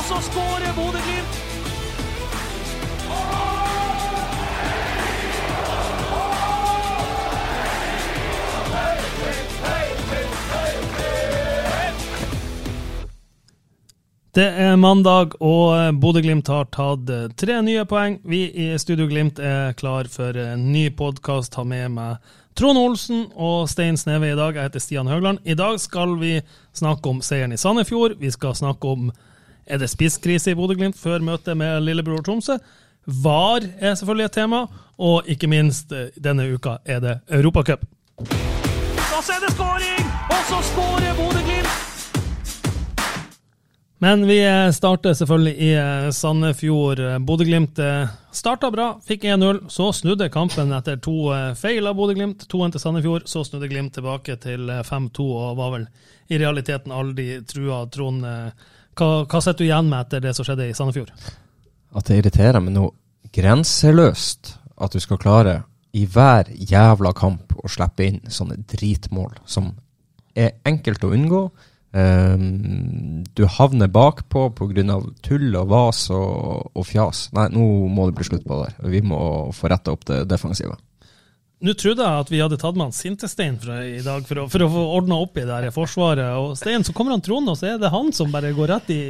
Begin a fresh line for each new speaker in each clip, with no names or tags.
Og så skårer Bodø-Glimt. Det er mandag, og eh, Bodø-Glimt har tatt eh, tre nye poeng. Vi i Studio Glimt er klar for en ny podkast. Har med meg Trond Olsen og Stein Sneve i dag. Jeg heter Stian Høgland. I dag skal vi snakke om seieren i Sandefjord. Vi skal snakke om er det spisskrise i Bodø-Glimt før møtet med lillebror Tromsø. VAR er selvfølgelig et tema, og ikke minst eh, denne uka er det Europacup. Og så er det skåring, og så skårer Bodø-Glimt! Men vi eh, starter selvfølgelig i eh, Sandefjord. Bodø-Glimt starta bra, fikk 1-0. Så snudde kampen etter to feil av Bodø-Glimt. 2-1 til Sandefjord. Så snudde Glimt tilbake til 5-2 og var vel i realiteten aldri trua. Trond, hva, hva sitter du igjen med etter det som skjedde i Sandefjord?
at det irriterer meg noe grenseløst at du skal klare i hver jævla kamp å slippe inn sånne dritmål som er enkelt å unngå. Um, du havner bakpå pga. tull og vas og, og fjas. Nei, nå må det bli slutt på det der. Vi må få retta opp det defensive.
Nå trodde jeg at vi hadde tatt med han Sintestein i dag for å, for å få ordna opp i det her forsvaret. Og Stein, så kommer han Trond, og så er det han som bare går rett i,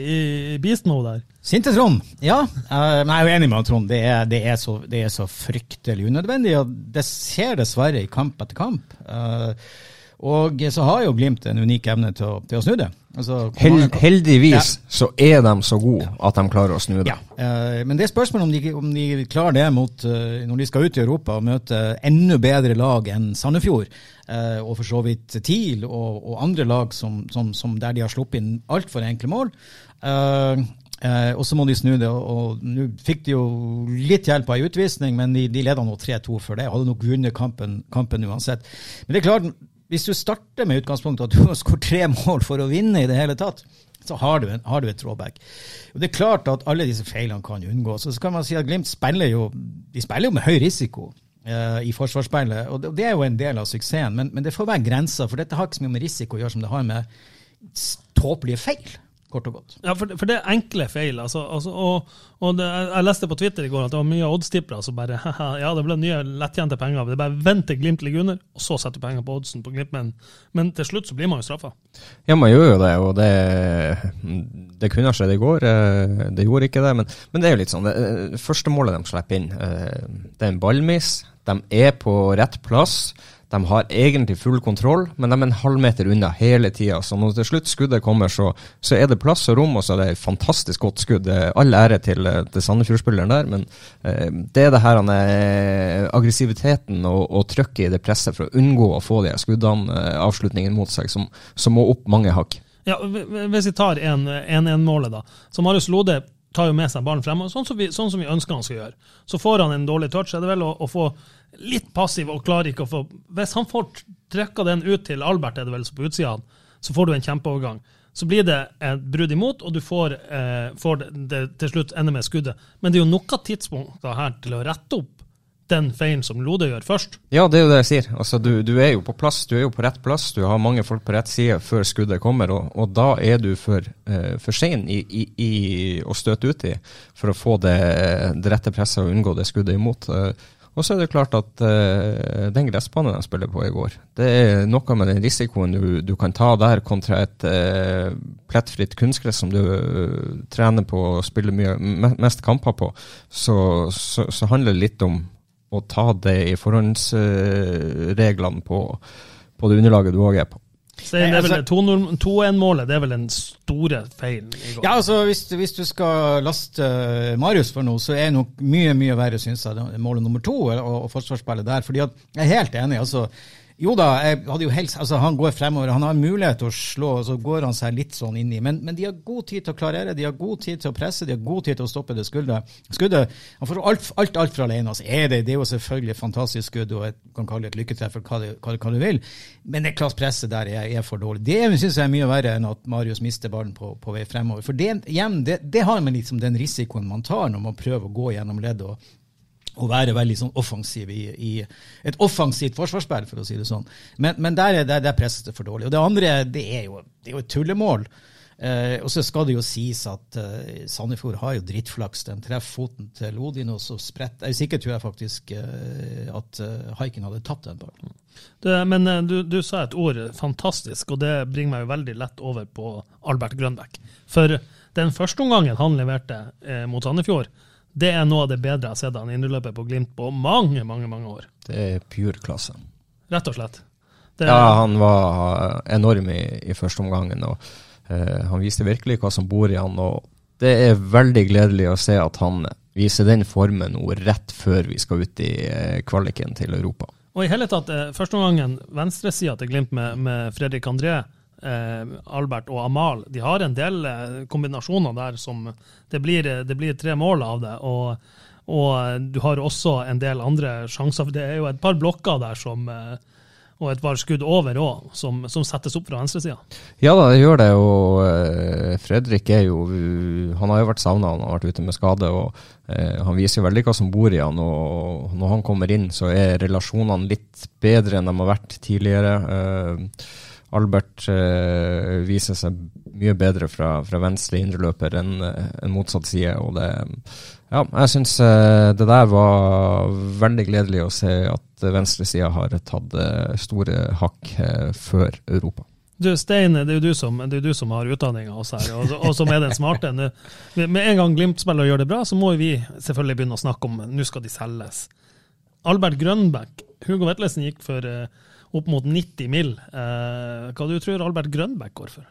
i beast mode her.
Sinte Trond, ja. Uh, men jeg er jo enig med Trond. Det er, det, er så, det er så fryktelig unødvendig. og Det skjer dessverre i kamp etter kamp. Uh, og så har jo Glimt en unik evne til å, til å snu det. Altså,
Held, heldigvis ja. så er de så gode at de klarer å snu det.
Ja, uh, Men det er spørsmål om de, om de klarer det mot, uh, når de skal ut i Europa og møte enda bedre lag enn Sandefjord, uh, og for så vidt TIL og, og andre lag som, som, som der de har sluppet inn altfor enkle mål. Og så må de snu det. og Nå fikk de jo litt hjelp av ei utvisning, men de, de leda nå 3-2 for det. Hadde nok vunnet kampen, kampen uansett. Men det er klart, hvis du starter med utgangspunktet at du må skåre tre mål for å vinne i det hele tatt, så har du, en, har du et trådback. Og Det er klart at alle disse feilene kan unngås. Og Så kan man si at Glimt spiller jo, de spiller jo med høy risiko uh, i forsvarsspillet, og det, er jo en del av suksessen. Men, men det får være grenser, for dette har ikke så mye med risiko å gjøre som det har med tåpelige feil kort og godt.
Ja, for, for det er enkle feil. Altså, altså, og, og det, jeg leste på Twitter i går at det var mye oddstippere som bare Ja, det ble nye lettjente penger. Det er bare vent til Glimt ligger under, og så setter du penger på oddsen på Glimt. Men, men, til slutt så blir man jo straffa.
Ja, man gjør jo det, og det, det kunne ha skjedd i går. eh, Det gjorde ikke det, men, men det er jo litt sånn. Det første målet de slipper inn, eh, det er en ballmiss. De er på rett plass. De har egentlig full kontroll, men de er en halvmeter unna hele tida. Så når til slutt skuddet kommer, så, så, er det plass og rom, og så er det et fantastisk godt skudd. All ære til, til Sandefjord-spilleren der, men eh, det er det her eh, aggressiviteten og, og trøkket i det presset for å unngå å få de skuddene, eh, avslutningen mot seg, som, som, må opp mange hakk.
Ja, Hvis vi tar 1-1-målet, da. Så Marius Lode tar jo med seg ballen fremover, sånn som, vi, sånn som vi ønsker han skal gjøre. Så får han en dårlig touch, er det vel, å, å få litt passiv og klarer ikke å få Hvis han får trykka den ut til Albert, er det vel, så på utsida, så får du en kjempeovergang. Så blir det et brudd imot, og du får, eh, får det, det, til slutt ende med skuddet. Men det er jo noen tidspunkter her til å rette opp den feilen som Lode gjør først.
Ja, det er jo det jeg sier. Altså, du, du, er jo på plass, du er jo på rett plass. Du har mange folk på rett side før skuddet kommer, og, og da er du for, uh, for sein i, i, i, å støte uti for å få det, det rette presset og unngå det skuddet imot. Uh, og så er det klart at uh, den gressbanen jeg spiller på i går, det er noe med den risikoen du, du kan ta der kontra et uh, plettfritt kunstgress som du uh, trener på og spiller mye, mest kamper på. Så, så, så handler det litt om å ta det i forhåndsreglene på, på det underlaget du òg er på.
Så det er
Nei,
vel
altså-
2-1-målet, det er vel den store feilen i går.
Ja, altså hvis, hvis du skal laste eh, Marius for noe, så er det nok mye mye verre, syns jeg, målet nummer to og, og forsvarsspillet der. fordi at jeg er helt enig. altså jo da, jeg hadde jo helst, altså han går fremover. Han har mulighet til å slå, og så går han seg litt sånn inni. Men, men de har god tid til å klarere, de har god tid til å presse, de har god tid til å stoppe det skuddet. skuddet han får alt, alt altfor alene. Altså, er det, det er jo selvfølgelig et fantastisk skudd og et, kan kalle det et lykketreff, hva, hva, hva du vil. Men det klasspresset der er, er for dårlig. Det syns jeg er mye verre enn at Marius mister ballen på, på vei fremover. For det, igjen, det, det har med liksom den risikoen man tar når man prøver å gå gjennom ledd og, å være veldig sånn offensiv i, i et offensivt forsvarsspill, for å si det sånn. Men, men der, er- der, der presses det for dårlig. Og det andre, det er jo, det er jo et tullemål. Eh, og så skal det jo sies at eh, Sandefjord har jo drittflaks. Den treffer foten til Lodin, og så spretter Jeg er tror jeg faktisk, eh, at eh, Haiken hadde tatt den ballen.
Men eh, du, du sa et ord, eh, fantastisk, og det bringer meg jo veldig lett over på Albert Grønbæk. For den første omgangen han leverte mot Sandefjord, det er noe av det bedre jeg har sett han innløper på Glimt på mange, mange mange år.
Det er pure klasse.
Rett og slett. Det,
Ja, han var enorm i, i første omgangen, og eh, han viste virkelig hva som bor i han. og Det er veldig gledelig å se at han viser den formen nå rett før vi skal ut i uh, kvaliken til Europa.
Og i hele tatt, uh, første omgangen, venstresida til Glimt med, med Fredrik André, Albert og Amal, de har en del eh, kombinasjoner der som det blir, eh, det blir tre mål av det. Og, og eh, du har også en del andre sjanser. for Det er jo et par blokker der som eh, og et par skudd over òg, som, som settes opp fra venstresida.
Ja da, det gjør det. Og eh, Fredrik er jo Han har jo vært savna, han har vært ute med skade. og eh, Han viser jo veldig hva som bor i han. og Når han kommer inn, så er relasjonene litt bedre enn de har vært tidligere. Eh, Albert eh, viser seg mye bedre fra, fra venstre indreløper enn en enn motsatt side. og det ja, jeg syns eh, det der var veldig gledelig å se at venstresida har tatt eh, store hakk eh, før Europa.
Du, Stein, det er jo du som, jo du som har utdanninga hos her, og, og som er den smarte. Nå, Med en gang Glimt-spillere gjør det bra, så må vi selvfølgelig begynne å snakke om nå skal de selges. Albert Grønbæk, Hugo Vetlesen gikk for eh, opp mot 90 mill. Eh, hva du tror Albert Grønbæk går for?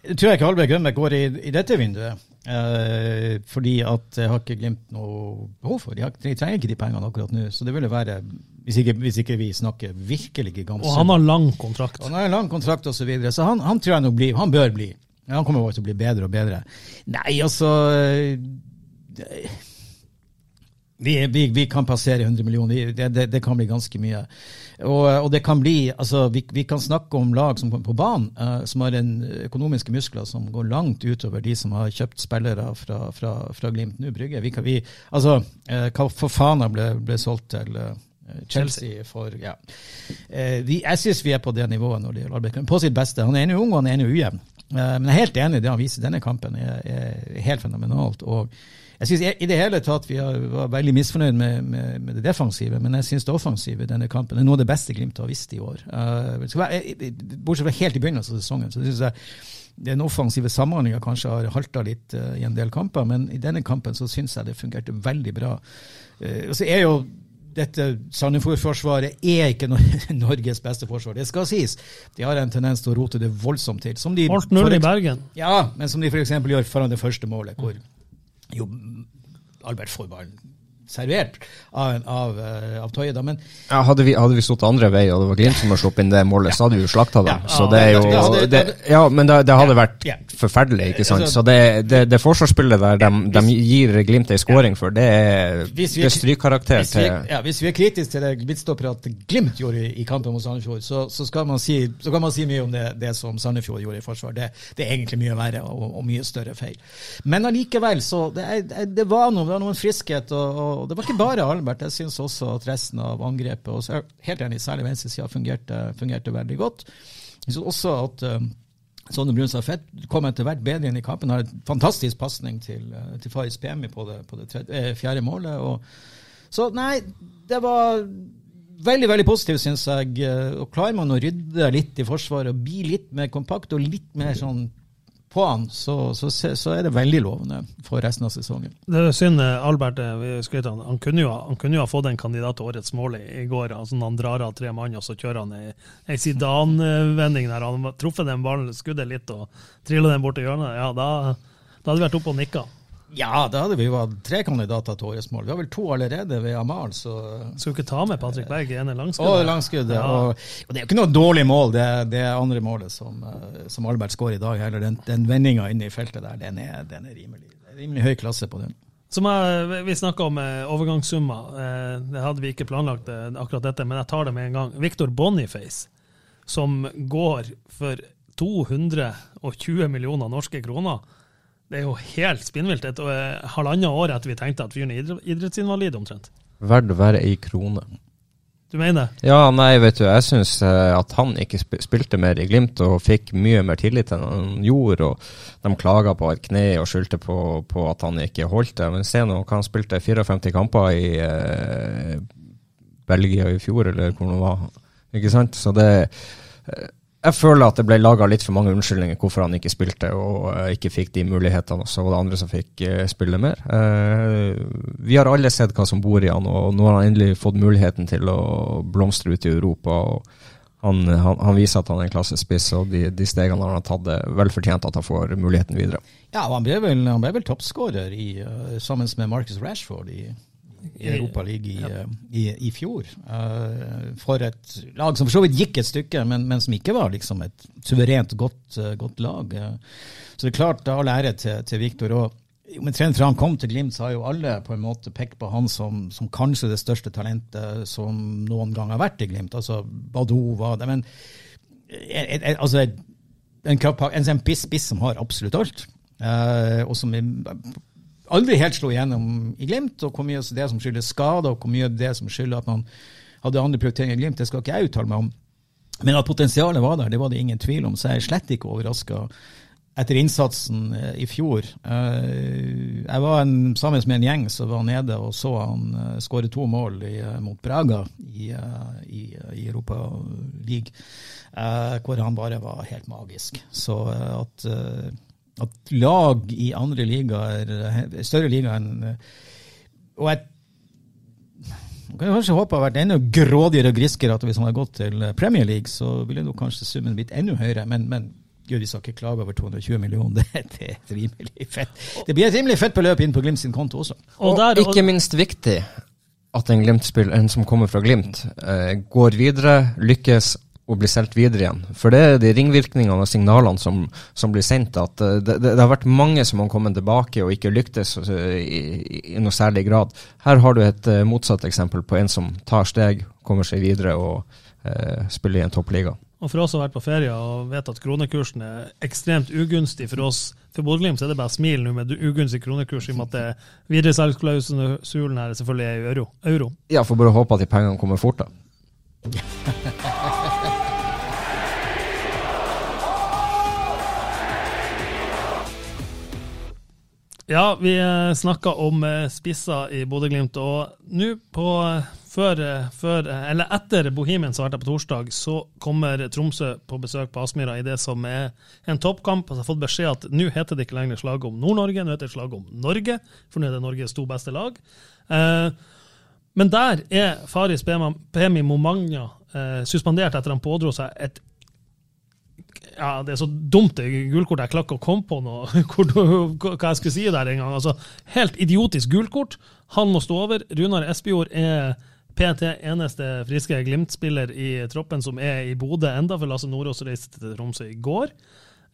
Jeg tror ikke Albert Grønbæk går i, i dette vinduet. Eh, fordi at jeg har ikke Glimt noe behov for. De, har, de trenger ikke de pengene akkurat nå. Så det ville være, hvis ikke, hvis ikke vi snakker virkelig gigantisk
Og han har lang kontrakt.
Han har lang kontrakt osv., så, videre, så han, han tror jeg nok blir, han bør bli. Han kommer bare til å bli bedre og bedre. Nei, altså det, vi, vi, vi kan passere 100 millioner. Det, det, det kan bli ganske mye. Og, og det kan bli, altså vi, vi kan snakke om lag som kommer på banen, uh, som har en økonomiske muskler som går langt utover de som har kjøpt spillere fra, fra, fra Glimt nå Brygge. Vi kan, vi, altså, eh, hva for faen ble, ble solgt til uh, Chelsea for ja. Eh, vi, Jeg syns vi er på det nivået når det gjelder Albert På sitt beste. Han er ennå ung og han er ennå ujevn. Eh, Men jeg er helt enig i det han viser denne kampen. er, er helt fenomenalt. og jeg synes i det hele tatt vi var veldig misfornøyd med, med, med det defensive, men jeg syns det offensive i denne kampen er noe av det beste Glimt har visst i år. Eh, bortsett fra helt i begynnelsen av sesongen, så synes jeg den offensive samhandlinga kanskje har halta litt eh, i en del kamper, men i denne kampen så syns jeg det fungerte veldig bra. Uh, så er jo dette Sandefjord-forsvaret er ikke Norges beste forsvar, det skal sies. De har en tendens til å rote det voldsomt til. Som de
Alt null i Bergen.
ja, men som de f.eks. gjør foran det første målet, hvor jo Albert får ballen servert av, av, eh, av Toye. Men
Ja, hadde vi, hadde vi stått andre vei, og det var Glimt som hadde sluppet inn det målet, så hadde vi jo slakta dem.
Ja.
så det er jo
det
Ja, men det, det hadde vært forferdelig, ikke sant.
Altså-
Så det, det, det forsvarsspillet der de, de gir Glimt ei scoring for, det er,
er-
er strykkarakter til
ja, hvis vi er kritiske til det midtstopperet Glimt gjorde i, i kampen mot Sandefjord, så, så, si, så kan man si mye om det, som Sandefjord gjorde i forsvar. Det, det er egentlig mye verre og, og mye større feil. Men allikevel, så det, er, det, var noe, det var noen friskhet. Og, og det var ikke bare Albert. Jeg syns også at resten av angrepet, og er helt enig, særlig venstresida, fungerte, fungerte veldig godt. Jeg synes også at um, Sonne Brunstad Fett kom etter hvert bedre inn i kampen. Har en fantastisk pasning til, eh, til Faris Pemi på det, på det tredje, eh, fjerde målet. Og, så nei, det var veldig veldig positivt, syns jeg. Eh, Og klarer man å rydde litt i forsvaret og bli litt mer kompakt og litt mer sånn på han, så, så, så er det veldig lovende for resten av sesongen.
Det er synd eh, Albert eh, skryter han, han, kunne han kunne jo ha fått en kandidat til årets mål i, i går. Altså når han drar av tre mann, og så kjører han ei, Zidane-vending der. Han truffet den ballen, skuddet litt og triller den bort til hjørnet. Ja, da, da hadde vi vært oppe og nikka.
Ja, da hadde vi jo hatt tre kandidater til årets mål. Vi har vel to allerede ved Amal, så
Skal du ikke ta med Patrick Berg i ene langskuddet?
Å, langskuddet.
Ja.
Og, og det er jo ikke noe dårlig mål, det, det andre målet som, eh, som Albert skårer i dag. heller. Den, den vendinga inne i feltet der, den er, den er rimelig, rimelig høy klasse på den.
Som jeg, Vi snakka om eh, overgangssummer. Eh, det hadde vi ikke planlagt, eh, akkurat dette, men jeg tar det med en gang. Victor Boniface, som går for 220 millioner norske kroner. Det er jo helt spinnvilt. Et eh, halvannet år etter vi tenkte at fyren er idrettsinvalid, omtrent.
Verdt hver ei krone.
Du mener? det?
Ja, nei, vet du, jeg syns at han ikke spilte mer i Glimt og fikk mye mer tillit enn han gjorde. og De klaga på et kne og skyldte på, på at han ikke holdt det. Men se nå, han spilte 54 kamper i eh, Belgia i fjor, eller hvor det var. Ikke sant? Så det eh, Jeg føler at det ble laga litt for mange unnskyldninger hvorfor han ikke spilte og eh, ikke fikk de mulighetene. og Så var det andre som fikk eh, spille mer. Eh, vi har alle sett hva som bor i han, og nå har han endelig fått muligheten til å blomstre ut i Europa. og han, han, han viser at han er en klassespiss, og de, de stegene han har tatt, er vel fortjent at han får muligheten videre.
Ja, han ble vel, han ble vel toppskårer sammen med Marcus Rashford i, i Europa League i, eh, i, i fjor. Eh, for et lag som for så vidt gikk et stykke, men, men som ikke var liksom et suverent godt, eh, godt lag. Så det er klart, all ære til, til Viktor. Og omtrent fra han kom til Glimt, så har jo alle på en måte pekt på han som, som kanskje det største talentet som noen gang har vært i Glimt. Altså Badou var det, men altså en, en, en, en spiss, spiss som har absolutt alt. Uh, og som er, aldri helt slo igjennom i Glimt. Og hvor mye av det som skyldes skader, og hvor mye av det som skylder at man hadde andre prioriteringer i Glimt, det skal ikke jeg uttale meg om. Men at potensialet var der, det var det ingen tvil om. Så jeg er slett ikke overraska etter innsatsen eh, i fjor. Eh, jeg var en, sammen med en gjeng som var nede og så han uh, skåre to mål i, eh, mot Braga i, eh, i, i Europa League, eh, hvor han bare var helt magisk. Så eh, at, eh, at lag i andre ligaer, er større ligaer enn Og jeg man kan kanskje håpe det har vært enda grådigere og griskere at hvis han hadde gått til Premier League, så ville nok kanskje summen blitt enda høyere. Men, men gud, vi skal ikke klage over 220 millioner. Det, det er et rimelig fett. Det blir et rimelig fett beløp inn på Glimt sin konto også.
Og,
Og, ikke minst viktig at en Glimt-spiller, en som kommer fra Glimt, eh, går videre, lykkes og blir solgt videre igjen. For det er de ringvirkningene og signalene som, som blir sendt. at eh, det, det, det har vært mange som har kommet tilbake og ikke lyktes eh, i, i, i noe særlig grad. Her har du et eh, motsatt eksempel på en som tar steg, kommer seg videre og eh, spiller i en toppliga.
Og for oss som har vært på ferie og vet at kronekursen er ekstremt ugunstig for oss for Bodø-Glimt, så er det bare smil nå med ugunstig kronekurs, i og med at videresalgsklausulen her selvfølgelig er i euro. euro.
Ja, får bare håpe at de pengene kommer fort, da.
Ja, vi snakka om eh, spisser i Bodø-Glimt, og nå på eh, før, eh, før, eh, eller etter Bohemian som har vært på torsdag, så kommer Tromsø på besøk på Aspmyra i det som er en toppkamp. Altså, jeg har fått beskjed at nå heter det ikke lenger slag om Nord-Norge, nå heter det slag om Norge, for nå er det Norges to beste lag. Eh, men der er Faris Pemi Momagna eh, suspendert etter han pådro seg et ja, det er så dumt det gulkortet. Jeg klarer ikke å komme på noe, hva jeg skulle si der en gang. Altså, helt idiotisk gulkort. Han må stå over. Runar Espejord er PT eneste friske Glimt-spiller i troppen som er i Bodø enda, for Lasse Nordås reiste til Tromsø i går.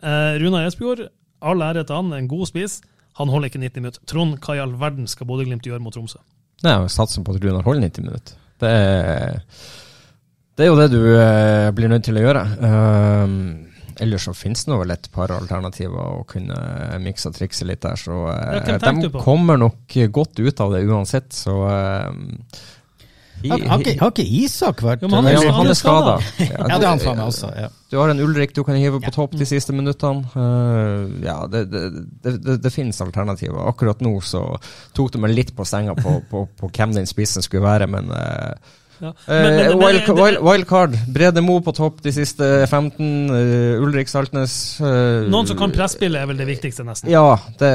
Eh, Runar Espejord, all ære til han, en god spiss. Han holder ikke 90 minutter. Trond, hva i all verden skal Bodø-Glimt gjøre mot Tromsø?
Nei, Satsen på at Runar holder 90 minutter. Det er, det er jo det du eh, blir nødt til å gjøre. Um, ellers så finnes det vel et par alternativer å kunne mikse og trikse litt der, så eh,
Ja, tenker
de
du
kommer nok godt ut av det uansett, så um,
Har, har, ikke, har ikke Isak vært
Jo, men han er-
Ja, han er skada.
Ja, det er han faen meg også. Ja.
Du har en Ulrik du kan hive på topp de siste minuttene. Uh, ja, det, det, det, det, det finnes alternativer. Akkurat nå så tok det meg litt på senga på, på, på hvem den spissen skulle være, men eh,
Ja.
Eh, wild, wild, wildcard. Brede Mo på topp de siste 15. Uh, Ulrik Saltnes. uh,
Noen som kan presspille, er vel det viktigste, nesten.
Ja, det,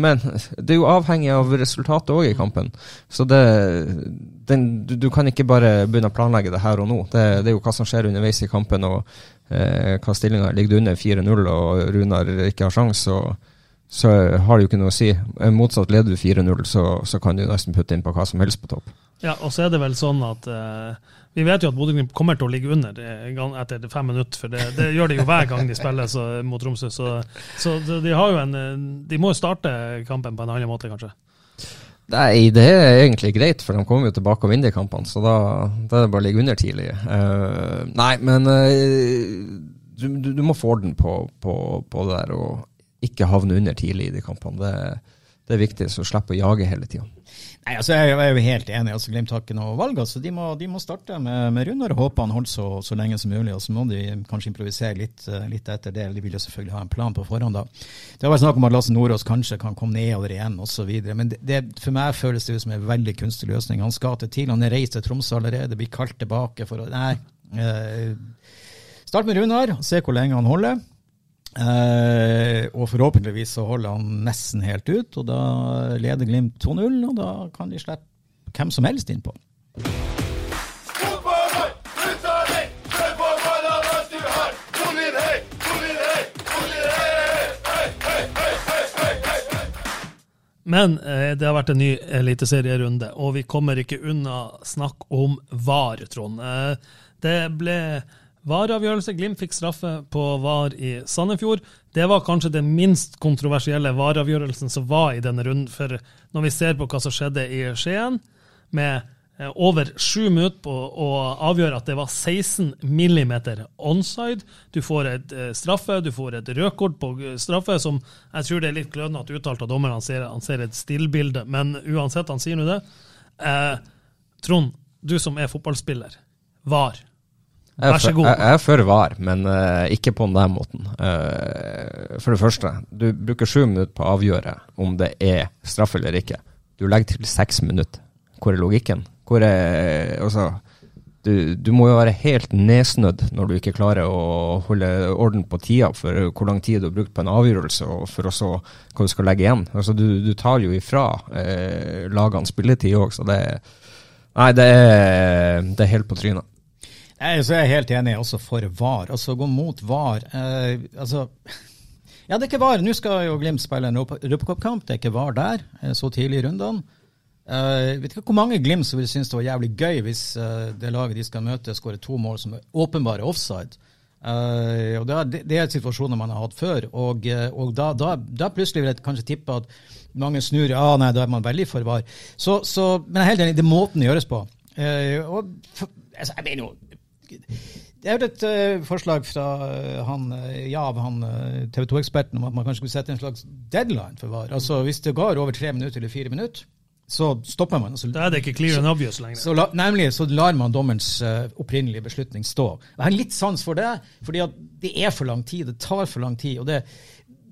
men det er jo avhengig av resultatet òg i kampen. Så det, den, du, du kan ikke bare begynne å planlegge det her og nå. Det, det er jo hva som skjer underveis i kampen, og uh, hva stillinga ligger du under 4-0 og Runar ikke har sjans, så, så har det jo ikke noe å si. Eh, Motsatt leder du 4-0, så, så kan du nesten putte inn på hva som helst på topp.
Ja, og så er det vel sånn at uh, vi vet jo at Bodø-Glimt kommer til å ligge under eh, etter fem minutter, for det, det gjør de jo hver gang de spiller så, mot Tromsø. Så, så de har jo en De må jo starte kampen på en annen måte, kanskje.
Nei, det er egentlig greit, for de kommer jo tilbake og vinner de kampene, så da, da er det bare å ligge under tidlig. Uh, nei, men uh, du, du, du må få orden på, på, på det der, og ikke havne under tidlig i de kampene. Det, det er viktig, så slipp å jage hele tida.
Nei, altså Jeg er jo helt enig. altså Glimt har ikke noe valg. altså De må, de må starte med, med Runar og håpe han holder så, så lenge som mulig. og Så må de kanskje improvisere litt, eh, litt etter det. De vil jo selvfølgelig ha en plan på forhånd. da. Det har vært snakk om at Lasse Nordås kanskje kan komme nedover igjen osv. Men det, det, for meg føles det ut som en veldig kunstig løsning. Han skal til TIL, han er reist til Tromsø allerede, blir kalt tilbake for å Nei. Eh, start med Runar, se hvor lenge han holder. Eh, og forhåpentligvis så holder han nesten helt ut, og da leder Glimt 2-0, og da kan de slippe hvem som helst innpå.
Men eh, det har vært en ny eliteserierunde, og vi kommer ikke unna snakk om VAR, Trond. Eh, det ble VAR-avgjørelse. Glimt fikk straffe på VAR i Sandefjord. Det var kanskje den minst kontroversielle VAR-avgjørelsen som var i denne runden. For når vi ser på hva som skjedde i Skien, med eh, over sju minutter på å avgjøre at det var 16 millimeter onside. Du får et eh, straffe, du får et rødkort på eh, straffe, som jeg tror det er litt klønete uttalt av dommeren. Han ser, han ser et stillbilde, men uansett, han sier nå det. Eh, Trond, du som er fotballspiller. VAR. Vær så god.
Jeg, jeg er for VAR, men uh, ikke på den måten. Uh, for det første, du bruker sju minutter på å avgjøre om det er straff eller ikke. Du legger til seks minutter. Hvor er logikken? Hvor er Altså, du, du må jo være helt nedsnødd når du ikke klarer å holde orden på tida for hvor lang tid du har brukt på en avgjørelse, og for også hva du skal legge igjen. Altså, du, du tar jo ifra eh, lagene spilletid òg, så det Nei, det er, det er helt på trynet.
Nei, så er jeg helt enig også for VAR. Altså gå mot VAR. Eh, altså Ja, det er ikke VAR. Nå skal jo Glimt spille en Europacupkamp. Det er ikke VAR der eh, så tidlig i rundene. Uh, vet ikke hvor mange Glimt som vil synes det var jævlig gøy hvis uh, det laget de skal møte, skårer to mål som er åpenbare offside. Uh, og det, det er situasjoner man har hatt før. Og, og da, da, da plutselig vil jeg kanskje tippe at mange snur ja, nei, da er man veldig for VAR. Så, så, men jeg er helt enig, det er måten det gjøres på. Og, for, altså, jeg mener jo det er jo et uh, forslag fra eh, han, uh, Jav, han TV 2-eksperten, om at man kanskje skulle sette en slags deadline for VAR. Altså Hvis det går over tre minutter eller fire minutter, så stopper man. Altså,
Da er det ikke clear and obvious lenger.
så la, nemlig så lar man dommerens uh, opprinnelige beslutning stå. Jeg har litt sans for det, fordi det er for lang tid. Det tar for lang tid. og det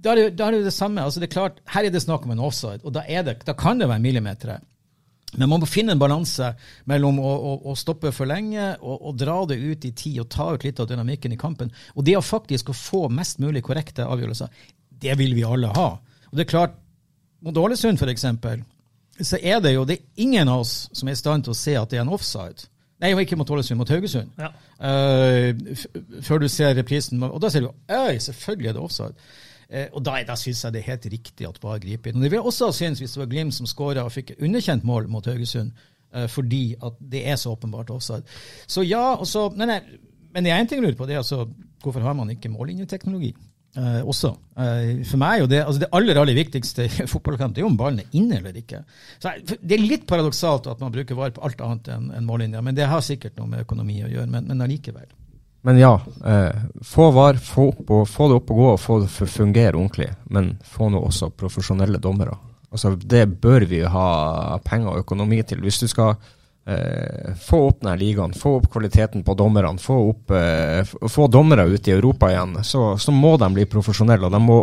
da er, det, da er det jo det samme. altså det er klart, Her er det snakk om en offside, og da, det, da kan det være millimeter. Men man må finne en balanse mellom å, å, å stoppe for lenge og, og dra det ut i tid og ta ut litt av dynamikken i kampen. Og det å faktisk å få mest mulig korrekte avgjørelser, det vil vi alle ha. Og det er klart, mot Ålesund f.eks., så er det jo det er ingen av oss som er i stand til å se at det er en offside. Nei, ikke mot Ålesund, mot Haugesund.
Ja.
Uh, før du ser reprisen. Og da ser du øy, selvfølgelig er det offside. Eh, og da, da syns jeg det er helt riktig at VAR griper inn. Og det vil jeg også synes hvis det var Glimt som skåra og fikk underkjent mål mot Haugesund, eh, fordi at det er så åpenbart offside. Så ja, og nei, nei, men det er én ting jeg lurer på, det er altså hvorfor har man ikke mållinjeteknologi? Eh, også. Eh, for meg er jo det altså det aller aller viktigste i fotballkamp det er om ballen er inne eller ikke. Så Det er litt paradoksalt at man bruker VAR på alt annet enn en mållinja, men det har sikkert noe med økonomi å gjøre. Men, men allikevel.
Men ja, eh, få VAR, få, opp og, få det opp og gå og få det fungere ordentlig. Men få nå også profesjonelle dommere. Altså, det bør vi ha penger og økonomi til. Hvis du skal eh, få opp denne ligaen, få opp kvaliteten på dommerne, få, opp, eh, få dommere ut i Europa igjen, så, så må de bli profesjonelle. Og de må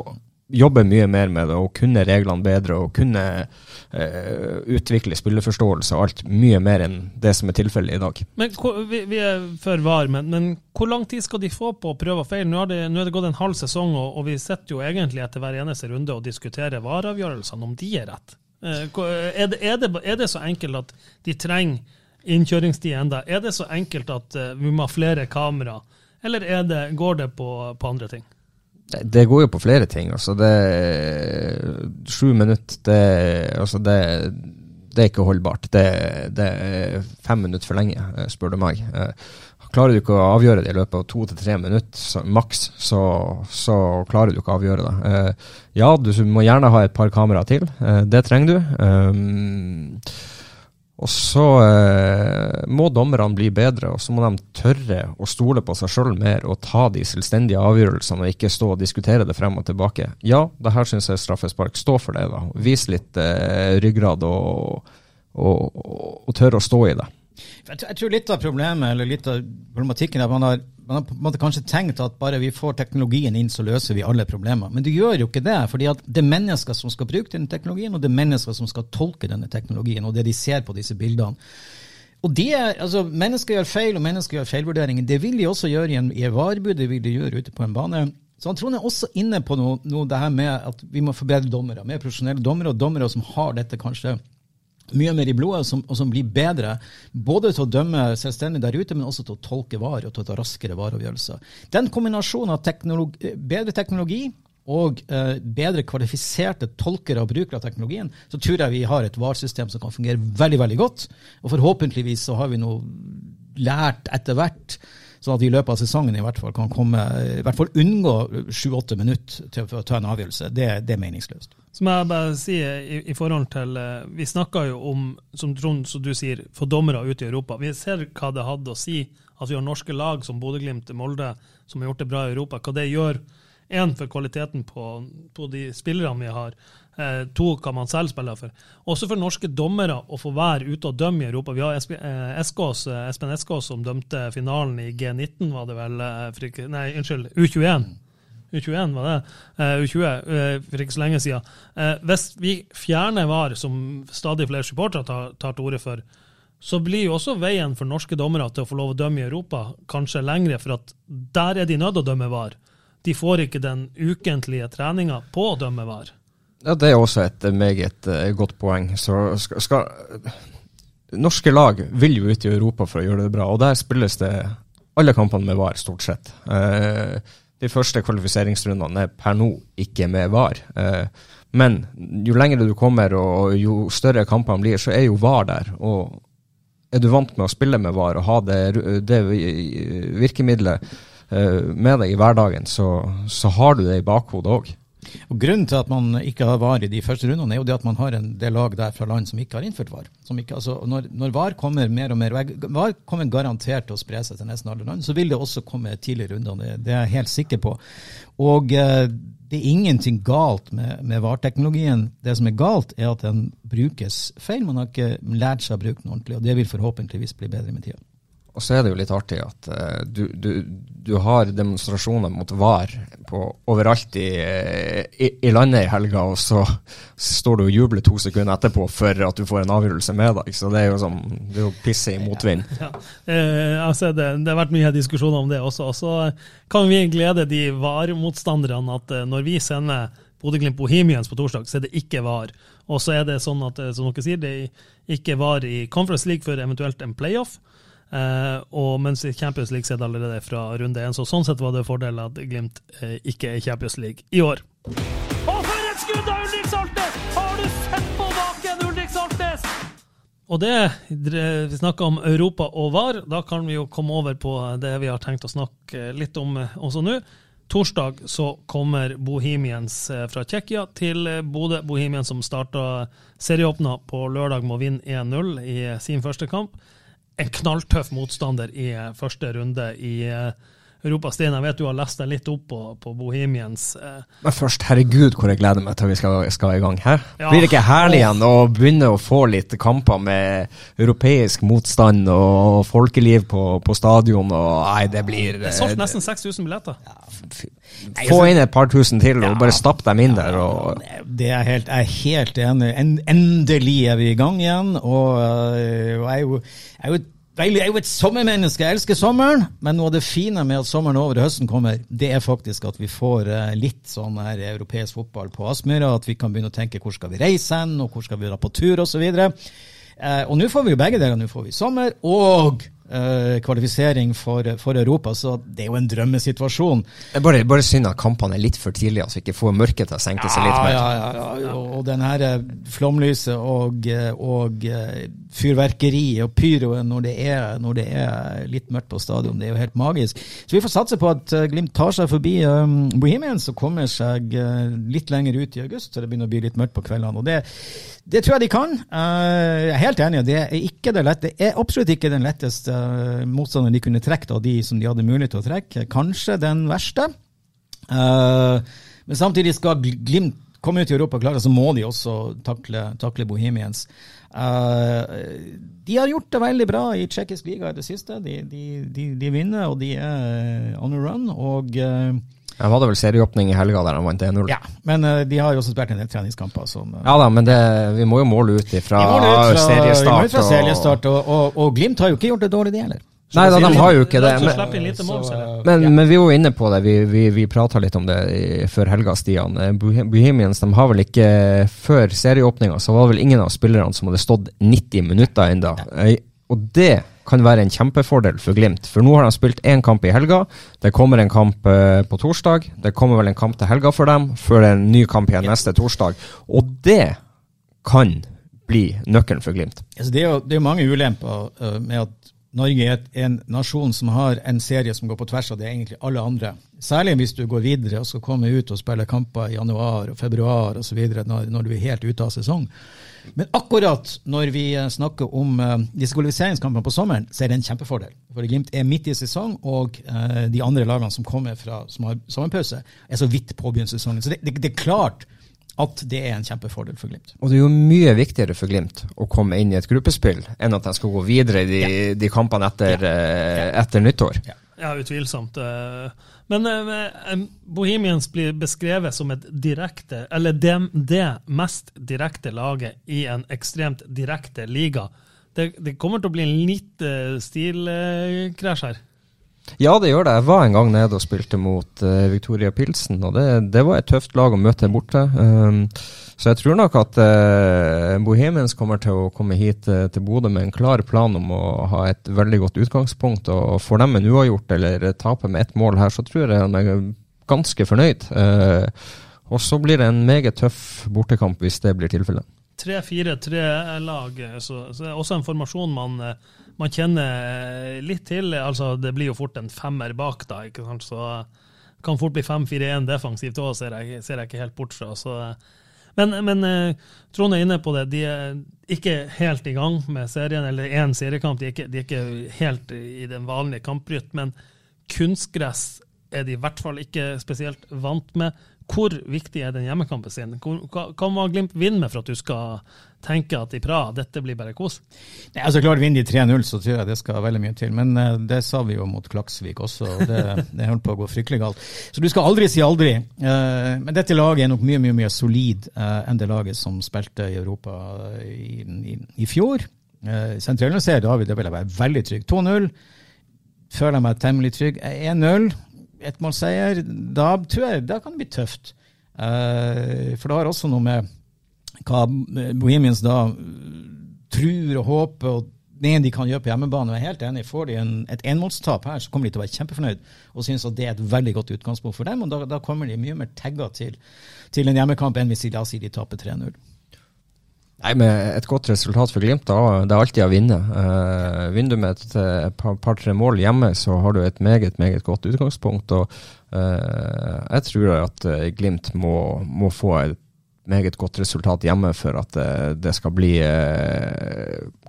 jobbe mye mer med det og kunne reglene bedre og kunne eh, utvikle spilleforståelse og alt mye mer enn det som er tilfellet i dag.
Men vi, er før var, men, men, hvor lang tid skal de få på å prøve og feile? Nå, nå er det gått en halv sesong, og, og, vi sitter jo egentlig etter hver eneste runde og diskuterer vareavgjørelsene, om de er rett. Uh, er, det, er, det, er, det, så enkelt at de trenger innkjøringstid enda? Er det så enkelt at uh, vi må ha flere kamera, eller det, går det på, på andre ting?
Det går jo på flere ting. altså det Sju minutter, det, altså det, det, er ikke holdbart. Det, det, er fem minutter for lenge, eh, spør du meg. Eh, klarer du ikke å avgjøre det i løpet av to til tre minutter maks, så, så, klarer du ikke å avgjøre det. Eh, ja, du må gjerne ha et par kameraer til. Det trenger du. Og så eh, må dommerne bli bedre, og så må de tørre å stole på seg sjøl mer og ta de selvstendige avgjørelsene og ikke stå og diskutere det frem og tilbake. Ja, det her syns jeg er straffespark. Stå for det, da. Vis litt eh, ryggrad og, og, og, og tørre å stå i det.
Jeg tror litt av problemet, eller litt av problematikken er at man har man har på en måte kanskje tenkt at bare vi får teknologien inn, så løser vi alle problemer. Men det gjør jo ikke det. fordi at det er mennesker som skal bruke denne teknologien, og det er mennesker som skal tolke denne teknologien, og det de ser på disse bildene. Og det, altså Mennesker gjør feil, og mennesker gjør feilvurderinger. Det vil de også gjøre i en, i varebud, det vil de gjøre ute på en bane. Så han Trond er også inne på noe, noe det her med at vi må forbedre dommere. Mer profesjonelle dommere, og dommere som har dette kanskje mye mer i blodet, som, og som blir bedre. Både til å dømme selvstendig der ute, men også til å tolke varer og til å ta raskere vareavgjørelser. Den kombinasjonen av teknologi, bedre teknologi og eh, bedre kvalifiserte tolkere og brukere av teknologien, så tror jeg vi har et VAR-system som kan fungere veldig veldig godt. Og forhåpentligvis så har vi noe lært etter hvert Sånn at vi i løpet av sesongen i hvert fall kan komme, i hvert fall unngå sju-åtte minutter til å ta en avgjørelse. Det, det er meningsløst.
Så må jeg bare si i, i forhold til eh, Vi snakker jo om, som Trond som du sier, for dommere ute i Europa. Vi ser hva det hadde å si at vi har norske lag som Bodø-Glimt, Molde, som har gjort det bra i Europa. Hva det gjør én for kvaliteten på, på de spillerne vi har. Eh, to hva man selv spiller for. Også for norske dommere å få være ute og dømme i Europa. Vi har eh, Eskås, eh, Espen Eskås som dømte finalen i G19, var det vel? Nei, unnskyld, U21. U21 var det. U20 for ikke så lenge siden. Hvis vi fjerner VAR, som stadig flere supportere tar, tar til orde for, så blir jo også veien for norske dommere til å få lov å dømme i Europa kanskje lengre, for at der er de nødt til å dømme VAR. De får ikke den ukentlige treninga på å dømme VAR.
Ja, Det er også et meget godt poeng. Så skal, skal, Norske lag vil jo ut i Europa for å gjøre det bra, og der spilles det alle kampene med VAR, stort sett. Uh, de første kvalifiseringsrundene er per nå ikke med VAR. Uh, men jo lengre du kommer og jo større kampene blir, så er jo VAR der. Og er du vant med å spille med VAR og ha det, det virkemidlet med deg i hverdagen, så, så har du det i bakhodet òg.
Og Grunnen til at man ikke har VAR i de første rundene, er jo det at man har en del lag der fra land som ikke har innført VAR. Ikke, altså, når, når, VAR kommer mer og mer, VAR kommer garantert til å spre seg til nesten alle land, så vil det også komme tidligere runder. Det, det, er jeg helt sikker på. Og eh, det er ingenting galt med, med VAR-teknologien. Det som er galt, er at den brukes feil. Man har ikke lært seg å bruke den ordentlig, og det vil forhåpentligvis bli bedre med tida.
Og så er det jo litt artig at uh, du, du, du, har demonstrasjoner mot VAR på, overalt i, i, i, landet i helga, og så står du og jubler to sekunder etterpå for at du får en avgjørelse med deg. Så det er jo som det er jo pisse i motvind. Ja, ja.
Eh, altså det, det, har vært mye diskusjoner om det også. Og så kan vi glede de VAR-motstanderne at uh, når vi sender Bodø-Glimt Bohemians på torsdag, så er det ikke VAR. Og så er det sånn at eh, som dere sier, det ikke VAR i Conference League for eventuelt en playoff. Uh, og mens i Champions League er det allerede fra runde én, så sånn sett var det fordel at Glimt uh, ikke er Champions League i år. Og for et skudd av Ulrik Saltnes! Har du sett på baken, Ulrik Saltnes? Og det, vi snakker om Europa og VAR, da kan vi jo komme over på det vi har tenkt å snakke litt om eh, også nå. Torsdag så kommer Bohemians fra Tsjekkia til Bodø. Bohemians som starta serieåpna på lørdag med å vinne 1-0 i sin første kamp en knalltøff motstander i eh, første runde i eh, Europa. Stein, jeg vet du har lest deg litt opp på, på Bohemians. Eh.
Men først, herregud hvor jeg gleder meg til vi skal, skal i gang. her. Ja. Blir det ikke herlig igjen å begynne å få litt kamper med europeisk motstand og folkeliv på, på stadion? og Nei, det blir
Det er solgt nesten 6000 billetter. Ja,
Få inn et par tusen til og bare stapp dem inn der. Og,
Det er helt, jeg er helt enig. En, endelig er vi i gang igjen. Og, øh, og jeg, er jo, jeg, er jo, jeg er jo et sommermenneske. Jeg elsker sommeren. Men noe av det fine med at sommeren er over og høsten kommer, det er faktisk at vi får øh, litt sånn her europeisk fotball på Aspmyra. At vi kan begynne å tenke hvor skal vi reise hen, og hvor skal vi dra på tur osv. Eh, og nå får vi jo begge deler. Nå får vi sommer og eh, kvalifisering for, for Europa, så det er jo en drømmesituasjon.
det bare, bare synd at kampene er litt for tidlige, altså ikke får mørket til å senke seg litt mer.
Ja, ja, ja. Og, og den her eh, flomlyset og, eh, og fyrverkeriet og pyroen når det, er, når det er litt mørkt på stadion, det er jo helt magisk. Så vi får satse på at eh, Glimt tar seg forbi um, Bohemians og kommer seg eh, litt lenger ut i august, så det begynner å bli litt mørkt på kveldene. og det det tror jeg de kan. Eh, jeg er helt enig. Det er, ikke det, lette, det er absolutt ikke den letteste uh, motstanderen de kunne trekke av de som de hadde mulighet til å trekke. Kanskje den verste. Eh, men samtidig skal Glimt komme ut i Europa klare, så må de også takle, takle Bohemians. Uh, de har gjort det veldig bra i tsjekkisk liga i det siste. De, de, de, de, vinner, og de er on a run. og
jeg hadde vel serieåpning i helga der de vant 1-0.
Ja, men uh, de har jo også spilt en del treningskamper. Som, uh,
ja da, men det, vi må jo måle ut ifra seriestart.
Vi må ut fra seriestart, og, og, og, Glimt har jo ikke gjort det dårlig, de heller.
Nei da, de har jo ikke det.
Men,
men, men, vi var inne på det, vi, vi, vi prata litt om det før helga, Stian. Eh, Bohemians de har vel ikke Før serieåpninga så var det vel ingen av spillerne som hadde stått 90 minutter ennå. Og det kan være en kjempefordel for Glimt. For nå har de spilt én kamp i helga. Det kommer en kamp uh, på torsdag. Det kommer vel en kamp til helga for dem, før det er en ny kamp igjen neste torsdag. Og det kan bli nøkkelen for Glimt.
Altså, det, er jo, det er mange ulemper uh, med at Norge er en nasjon som har en serie som går på tvers av det egentlig alle andre. Særlig hvis du går videre og skal komme ut og spille kamper i januar og februar osv. Når, når du er helt ute av sesong. Men akkurat når vi eh, snakker om uh, disse kvalifiseringskampene på sommeren, så er det en kjempefordel. For Glimt er midt i sesong, og uh, de andre lagene som kommer fra som har sommerpause, er så vidt påbegynt sesongen. Så det, det, det, er klart at det er en kjempefordel for Glimt.
Og det er jo mye viktigere for Glimt å komme inn i et gruppespill enn at de skal gå videre i de, ja. de kampene etter, ja. etter nyttår.
Ja. Ja, utvilsomt. Eh, men eh, Bohemians blir beskrevet som et direkte, eller det, det mest direkte laget i en ekstremt direkte liga. Det, det kommer til å bli en litt eh, stilkrasj her.
Ja, det gjør det. Jeg var en gang nede og spilte mot uh, Victoria Pilsen, og det, det, var et tøft lag å møte borte. Um, så jeg tror nok at uh, Bohemians kommer til å komme hit uh, til Bodø med en klar plan om å ha et veldig godt utgangspunkt. Og får dem en uavgjort eller taper med ett mål her, så tror jeg de er ganske fornøyd. Og så blir det en meget tøff bortekamp hvis det blir tilfellet.
3-4-3-lag, så, så det er også en formasjon man man kjenner litt til. altså Det blir jo fort en femmer bak, da. ikke sant, så kan fort bli 5-4-1 defensivt òg, ser, ser, jeg ikke helt bort fra. så men, men eh, Trond er inne på det. De er ikke helt i gang med serien, eller én seriekamp. De er, ikke, de er ikke helt i den vanlige kamprytmen. Kunstgress er de i hvert fall ikke spesielt vant med. Hvor viktig er den hjemmekampen sin? Hva, hva må Glimt vinne med for at du skal tenke at i Praha dette blir bare kos?
Nei, altså Klart vinner de 3-0, så tror jeg det skal veldig mye til. Men uh, det sa vi jo mot Klaksvik også, og det, det holdt på å gå fryktelig galt. Så du skal aldri si aldri. Uh, men dette laget er nok mye mye, mye solid uh, enn det laget som spilte i Europa i, i, i fjor. Sentralanalyserer David, det vil jeg være veldig trygg. 2-0. Føler jeg meg temmelig trygg. 1-0 ettmålseier, da tror jeg da kan det bli tøft. Uh, for det har også noe med hva Bohemians da tror og håper og det de kan gjøre på hjemmebane. Jeg er helt enig. Får de en, et enmålstap her, så kommer de til å være kjempefornøyd og synes at det er et veldig godt utgangspunkt for dem. og Da, da kommer de mye mer tagga til, til en hjemmekamp enn hvis de da sier de taper 3-0.
Nei, med Et godt resultat for Glimt, da, det er alltid å vinne. Uh, vinner du med et, et par-tre mål hjemme, så har du et meget meget godt utgangspunkt. og uh, Jeg tror at uh, Glimt må, må, få et meget godt resultat hjemme for at uh, det skal bli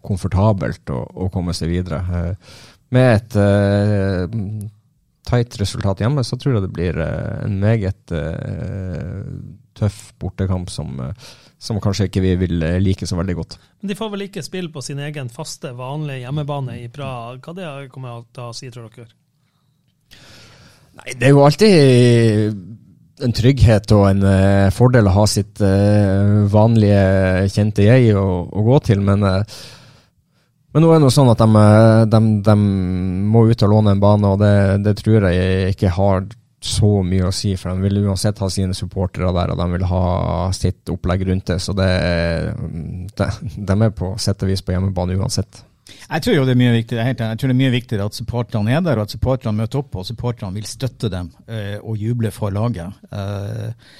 komfortabelt å, å, komme seg videre. med et tight resultat hjemme, så tror jeg det blir en meget tøff bortekamp som som kanskje ikke vi vil eh, like så veldig godt.
Men De får vel ikke spille på sin egen faste, vanlige hjemmebane i Praha. Hva det kommer til å si, tror dere?
Nei, det er jo alltid en trygghet og en uh, fordel å ha sitt uh, vanlige kjente jeg å, å gå til, men uh, men nå er det noe sånn at de, eh, de, de må ut og låne en bane, og det, det tror jeg ikke har så mye å si, for de vil uansett ha sine supportere der, og de vil ha sitt opplegg rundt det. Så det, de, de er på sett og vis på hjemmebane uansett.
Jeg tror jo det er mye viktigere, jeg tror det er mye viktigere at supporterne er der, og at supporterne møter opp, og supporterne vil støtte dem eh, og juble for laget. Eh,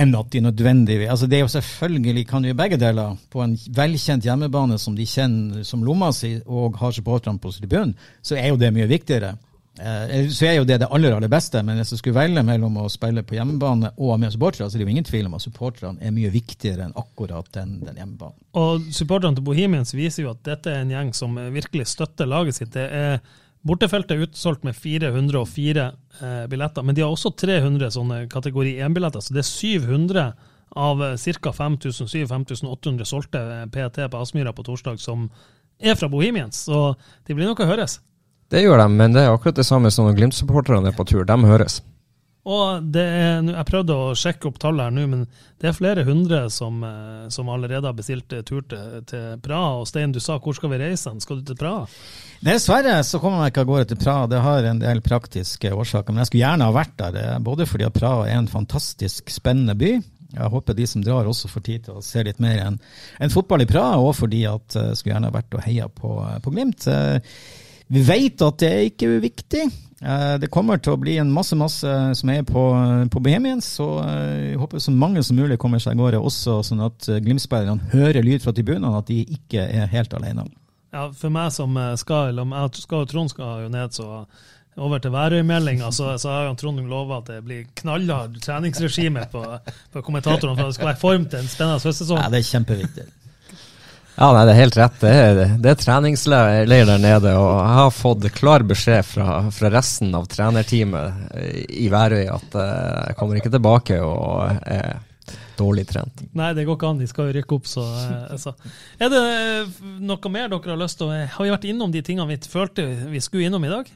enn at de nødvendigvis altså Det er jo selvfølgelig kan jo begge deler. På en velkjent hjemmebane som de kjenner som lomma si, og har supporterne på tribunen, så er jo det mye viktigere. Eh, så er jo det det aller aller beste, men hvis jeg skulle velge mellom å spille på hjemmebane og med supportere, så er det jo ingen tvil om at supporterne er mye viktigere enn akkurat den, den hjemmebanen.
Og supporterne til Bohemians viser jo at dette er en gjeng som virkelig støtter laget sitt. Det er Bortefeltet er utsolgt med 404 eh, billetter, men de har også 300 sånne kategori 1-billetter, så det er 700 av ca. 5700-5800 solgte PT på Aspmyra på torsdag som er fra Bohemians, så de blir nok å høres.
Det gjør de, men det er akkurat det samme som når Glimt-supporterne er på tur. De høres.
Og det er, Jeg prøvde å sjekke opp tallet her nå, men det er flere hundre som, eh, som allerede har bestilt tur til, til Praha. Og Stein, du sa hvor skal vi reise? Skal du til Praha?
Dessverre så kommer jeg ikke av gårde til Praha. Det har en del praktiske årsaker. Men jeg skulle gjerne ha vært der, eh, både fordi at Praha er en fantastisk spennende by. Jeg håper de som drar også får tid til å se litt mer enn en fotball i Praha, og fordi at jeg skulle gjerne ha vært og heia på, på Glimt. Vi vet at det er ikke uviktig. Eh, det kommer til å bli en masse masse som er på, på Bohemians, så eh, jeg håper så mange som mulig kommer seg av gårde, også sånn at eh, Glimt-spillerne hører lyd fra tribunene, at de ikke er helt alene.
Ja, For meg som skal, eller jeg skal og Trond skal jo ned, så over til Værøy-meldinga, så, så har Trond lova at det blir knallhard treningsregime på, på kommentatorene for at det skal være form til en spennende høstsesong.
Ja, det er kjempeviktig.
Ja, nei, det er helt rett. Det er, det er treningsleir der nede. Og jeg har fått klar beskjed fra, fra resten av trenerteamet i Værøy at uh, jeg kommer ikke tilbake og er dårlig trent.
Nei, det går ikke an. De skal jo rykke opp, så, altså. Er det noe mer dere har lyst til å Har vi vært innom de tingene vi følte vi skulle innom i dag?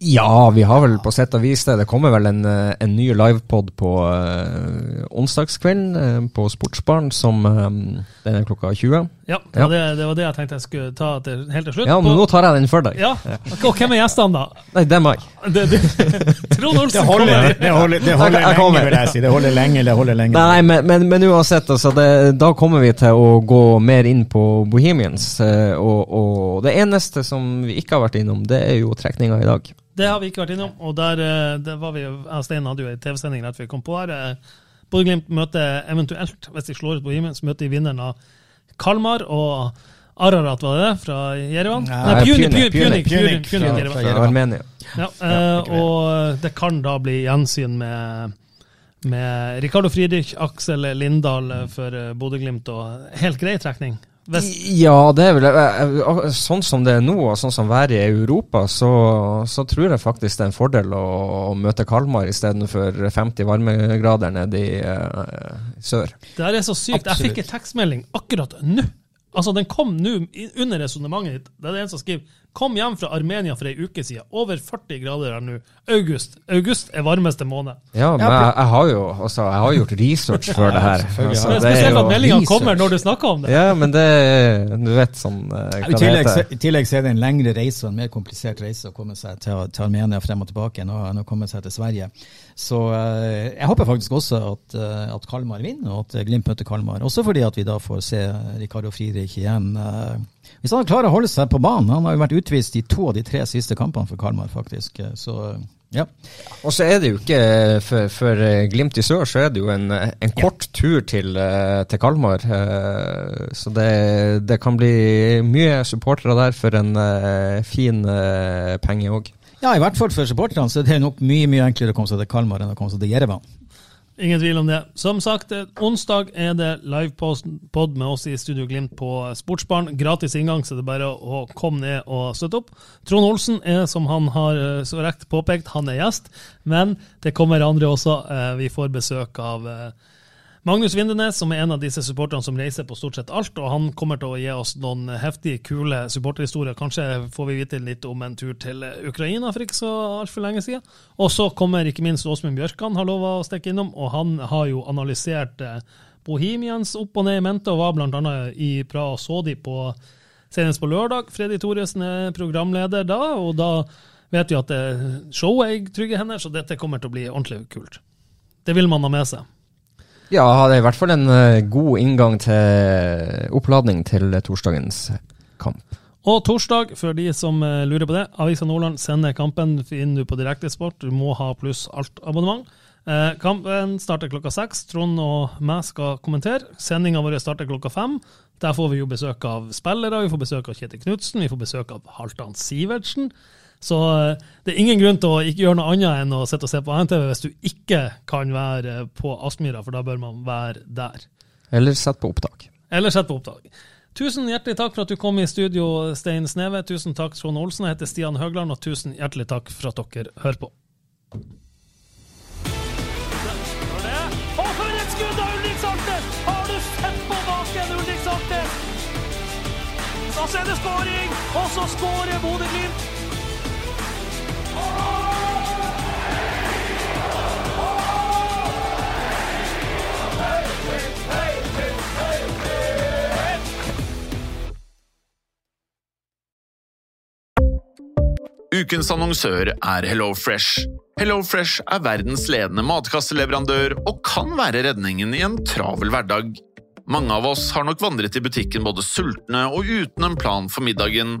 Ja, vi har vel på sett og vis det. Det kommer vel en, eh, en ny livepod på uh, onsdagskvelden uh, på Sportsbaren som um, den er klokka 20.
Ja, ja. Det, det, var det jeg tenkte jeg skulle ta til, helt til slutt.
Ja, men på, nå tar jeg den for deg.
Ja, Og hvem er gjestene, da?
Nei, det er meg.
Det, det, Trond Olsen
det holder, kommer. Det holder, det holder lenge, vil jeg si. Det holder lenge, det holder lenge.
Nei, men, men, men uansett, altså, da kommer vi til å gå mer inn på Bohemians. Uh, og, og det eneste som vi ikke har vært innom, det er jo trekninga i dag.
Det har vi ikke vært innom. Og der, det var vi, Stein hadde jo en TV-sending rett før vi kom på her. Eh, Bodø-Glimt møter eventuelt, hvis de slår ut på Himen, så møter de vinneren av Kalmar og Ararat, var det det? Fra Jerevan?
Nei, Pjunik. Fra Armenia.
Ja, eh, og det kan da bli gjensyn med med Ricardo Friedrich, Aksel Lindahl for Bodø-Glimt og helt grei trekning.
Hvis... Ja, det er vel eh, eh, Sånn som det er nå, og sånn som været er i Europa, så, så, tror jeg faktisk det er en fordel å, å møte Kalmar istedenfor 50 varmegrader nede i uh, sør.
Det her er så sykt. Absolutt. Jeg fikk en tekstmelding akkurat nå. Altså, Den kom nå under resonnementet ditt. Det er det en som skriver Kom hjem fra Armenia for ei uke siden. Over 40 grader her nå. August. August er varmeste måned.
Ja, men jeg, jeg, har jo altså, jeg har gjort research før det her.
Altså, det er spesielt at meldingene kommer når du snakker om det.
Ja, men det Du vet sånn uh,
I tillegg, I tillegg så er det en lengre reise og en mer komplisert reise å komme seg til, til Armenia frem og tilbake enn å, komme seg til Sverige. Så uh, jeg håper faktisk også at, uh, at Kalmar vinner, og at Glimt møter Kalmar. Også fordi at vi da får se Ricardo Friedrich igjen. Hvis han klarer å holde seg på banen Han har jo vært utvist i to av de tre siste kampene for Kalmar, faktisk. Så ja.
Og så er det jo ikke for, for, Glimt i sør, så er det jo en, en kort tur til, eh, til Kalmar. Eh, så det, det, kan bli mye supportere der for en eh, fin penge òg.
Ja, i hvert fall for supporterne så det er nok mye mye enklere å komme seg til Kalmar enn å komme seg til Jerevan.
Ingen tvil om det. Som sagt, eh, onsdag er det livepod med oss i Studio Glimt på Sportsbarn. Gratis inngang, så det er bare å komme ned og støtte opp. Trond Olsen er, som han har eh, så rekt påpekt, han er gjest. Men det kommer andre også. Eh, vi får besøk av Magnus Vindenes, som er en av disse supporterne som reiser på stort sett alt, og han kommer til å gi oss noen heftige, kule supporterhistorier. Kanskje får vi vite litt om en tur til Ukraina for ikke så altfor lenge siden. Og så kommer ikke minst Åsmund Bjørkan, har lova å stikke innom, og han har jo analysert eh, Bohemians opp og ned i mente, og var bl.a. i Praha og så de på senest på lørdag. Freddy Thoresen er programleder da, og da vet vi at det showet er i trygge hender, så dette kommer til å bli ordentlig kult. Det vil man ha med seg.
Ja, det er i hvert fall en uh, god inngang til oppladning til torsdagens kamp.
Og torsdag, for de som uh, lurer på det, Avisa Nordland sender kampen inn på Direktesport. Du må ha pluss alt abonnement. Uh, kampen starter klokka seks. Trond og meg skal kommentere. Sendinga vår starter klokka fem. Der får vi jo besøk av spillere, vi får besøk av Kjetil Knutsen, vi får besøk av Halvdan Sivertsen. Så eh, det er ingen grunn til å ikke gjøre noe annet enn å sitte og se på NTV hvis du ikke kan være på Aspmyra, for da bør man være der.
Eller sett på opptak.
Eller sett på opptak. Tusen hjertelig takk for at du kom i studio, Stein Sneve. Tusen takk, Trond Olsen. Jeg heter Stian Høgland, og tusen hjertelig takk for at dere hører på. Og for et skudd av Ulrik Saltnes! Har du sett på baken, Ulrik Saltnes? Og så er det skåring, og så skårer Bodø-Glimt!
Ukens annonsør er HelloFresh. HelloFresh er verdens ledende matkasseleverandør og kan være redningen i en travel hverdag. Mange av oss har nok vandret i butikken både sultne og uten en plan for middagen,